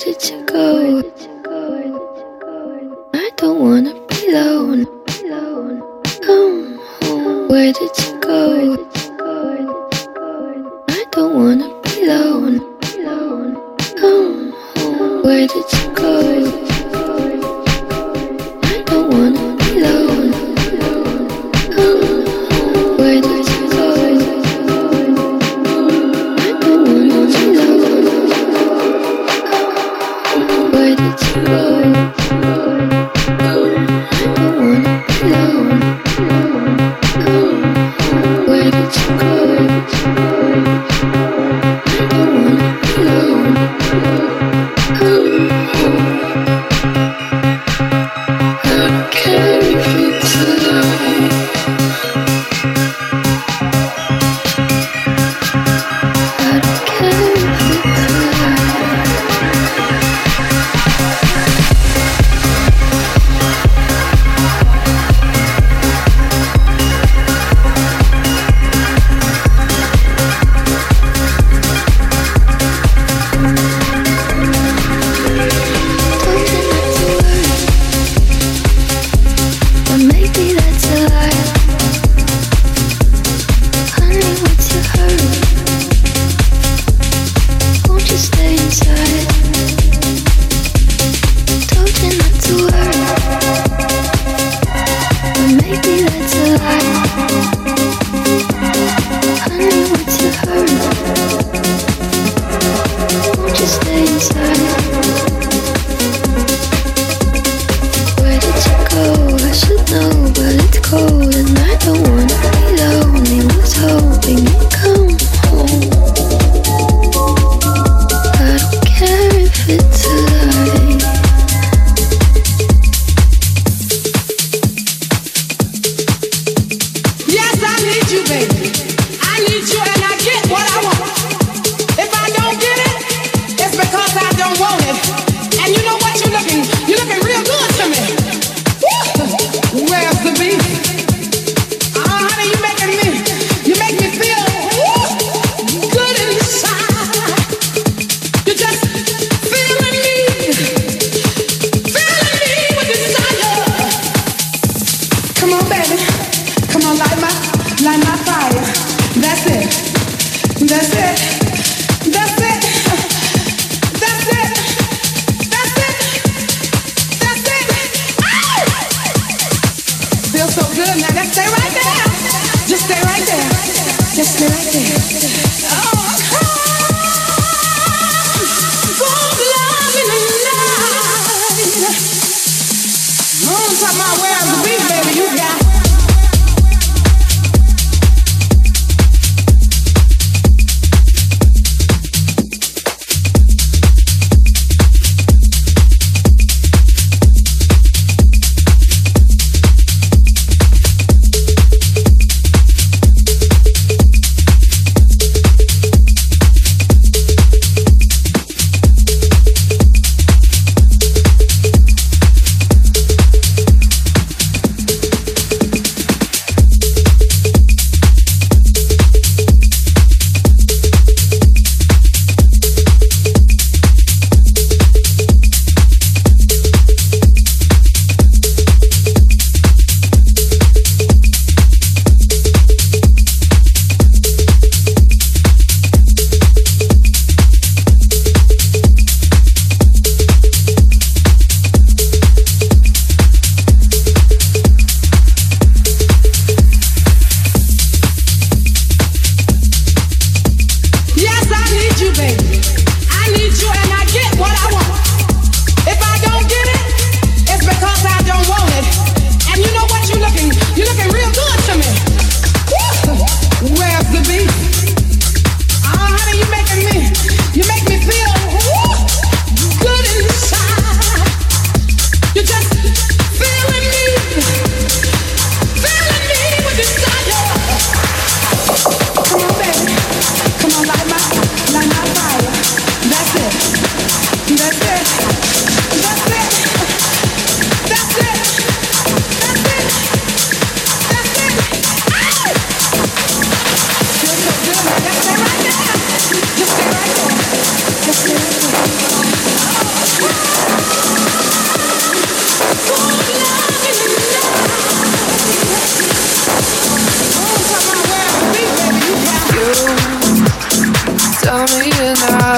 I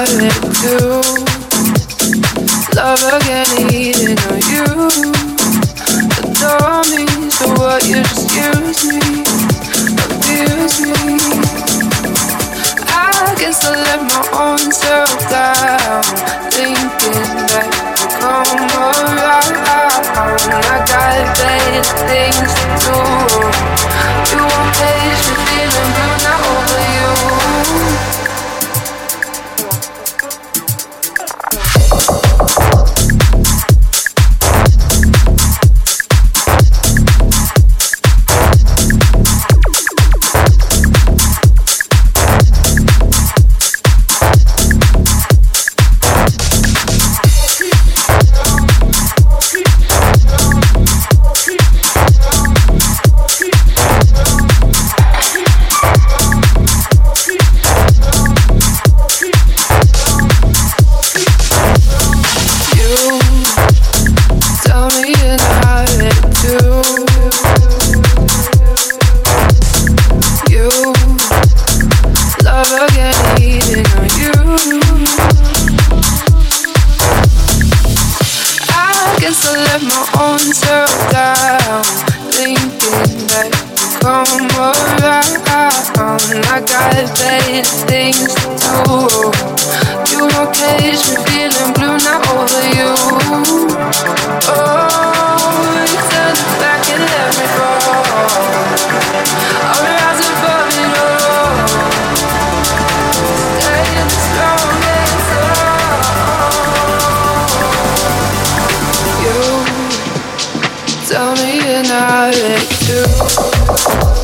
started to love again. not let you.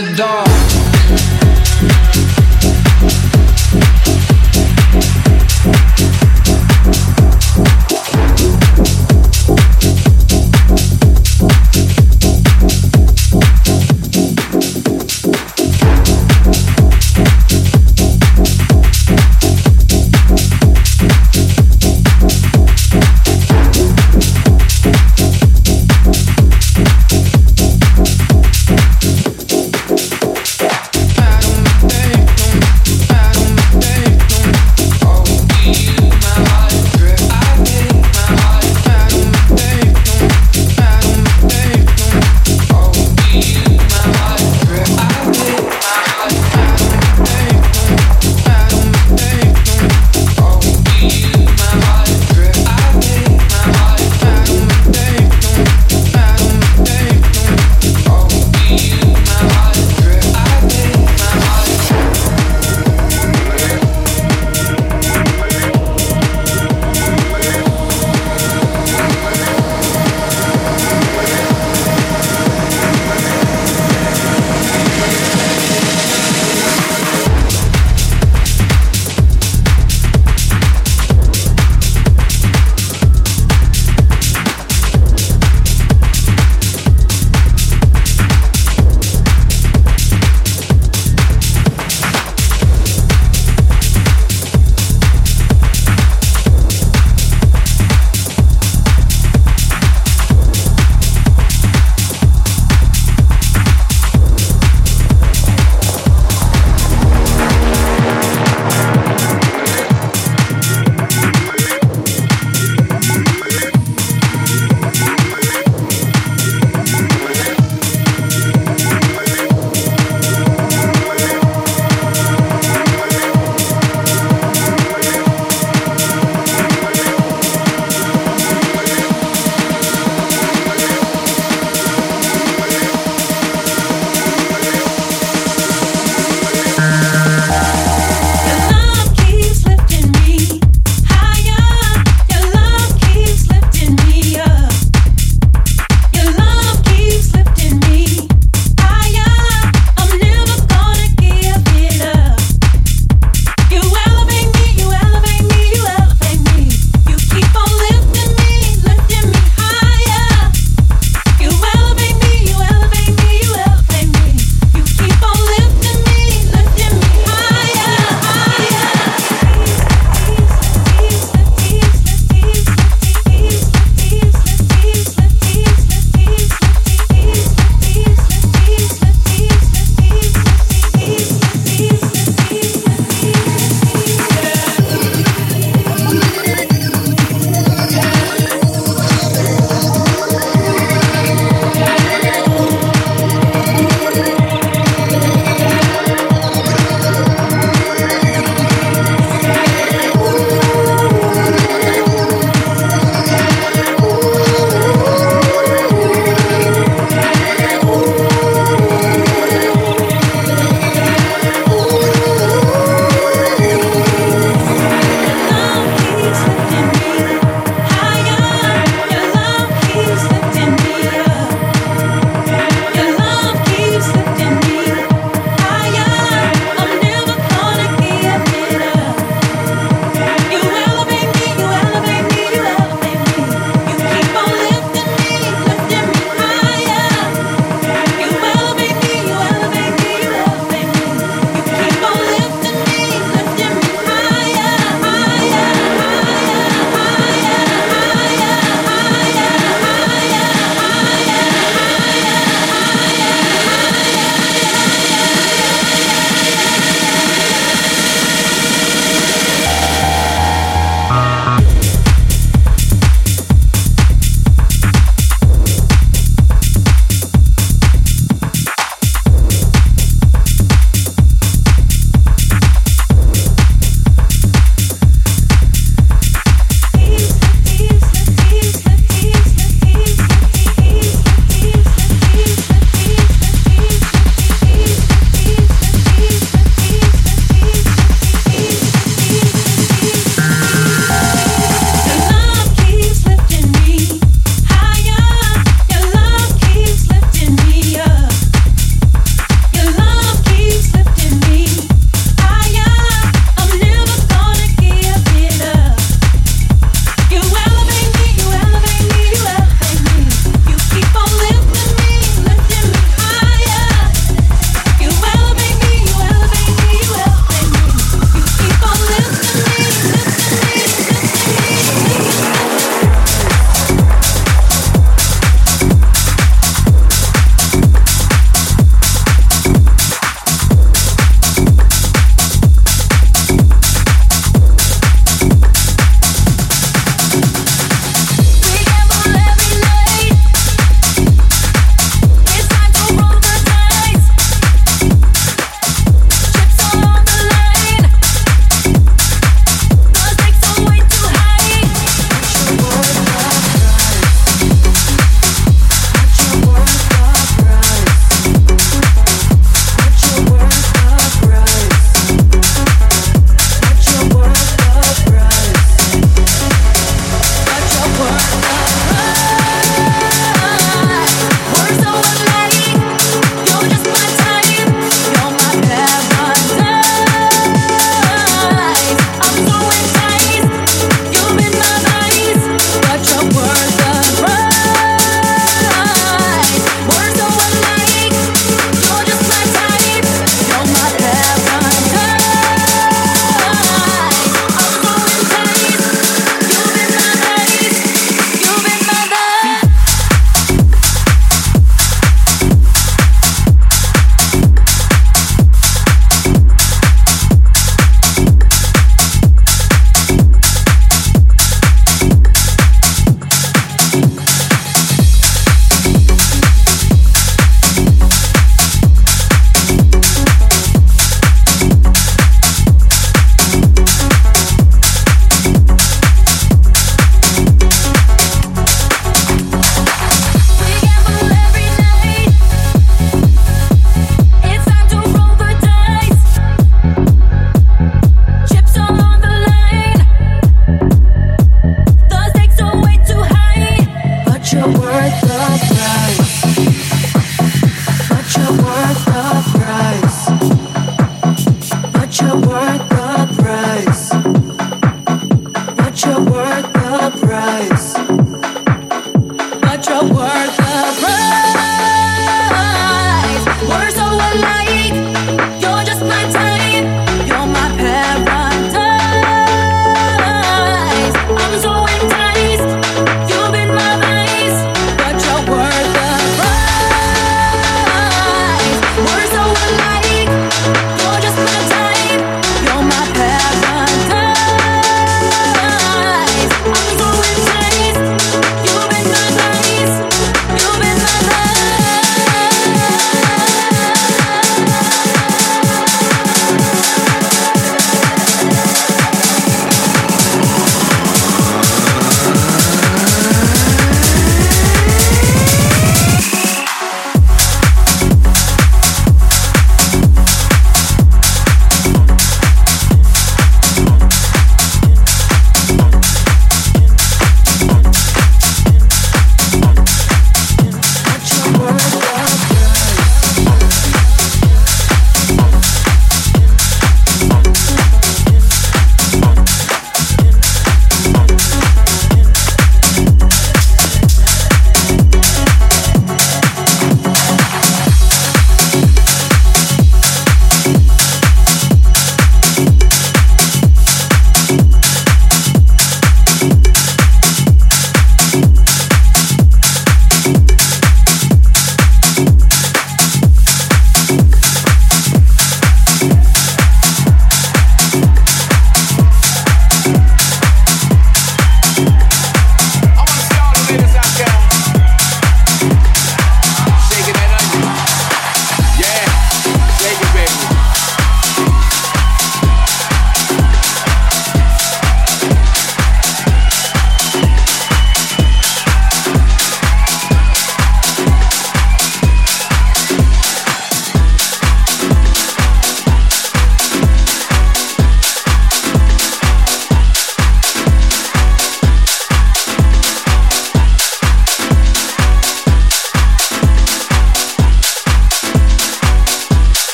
the dark.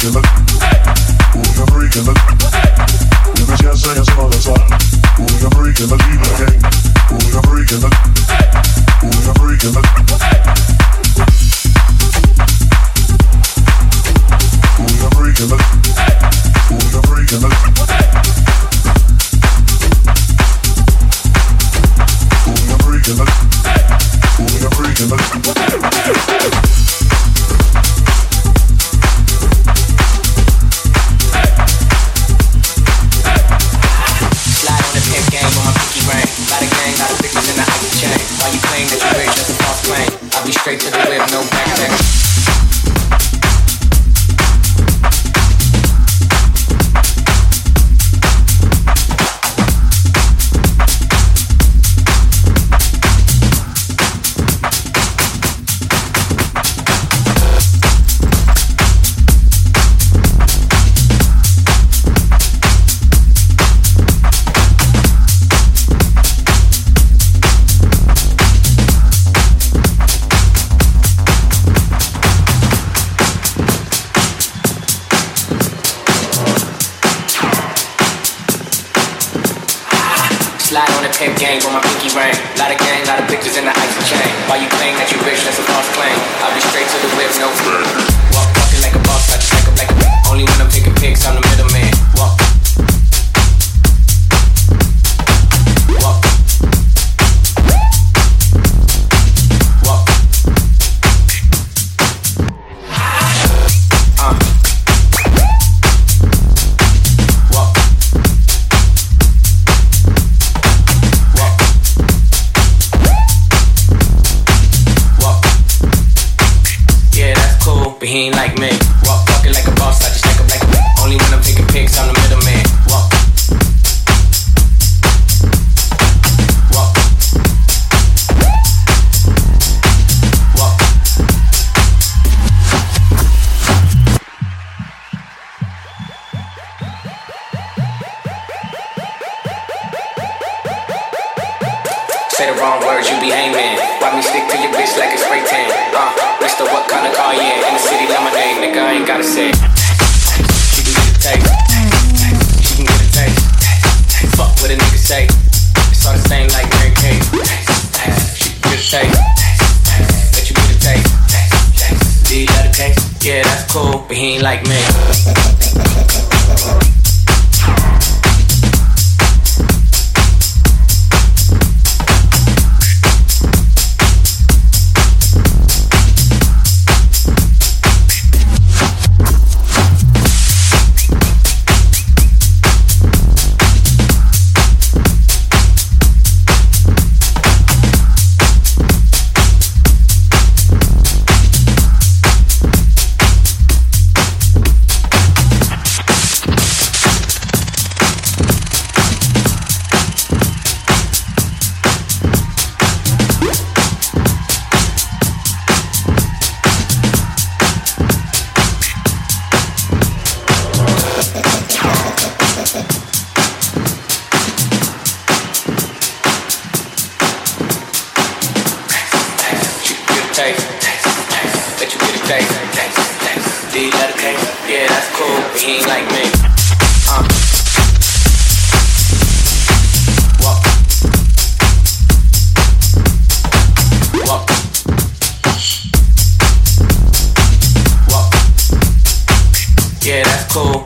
Say.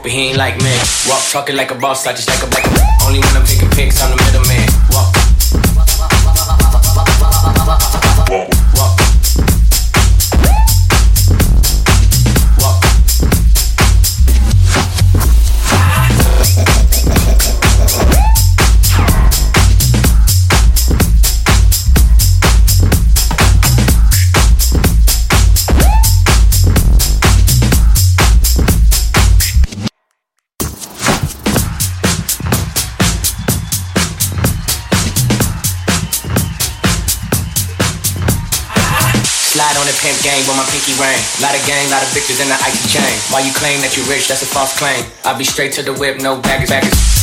Talking like me. Whoa, fucking like a boss, I just like a back. Only when I'm taking pics, I'm the middleman. Pinky ring. Lot of gang, lot of victors in the icy chain. Why you claim that you rich, that's a false claim. I'll be straight to the whip, no baggage, baggage.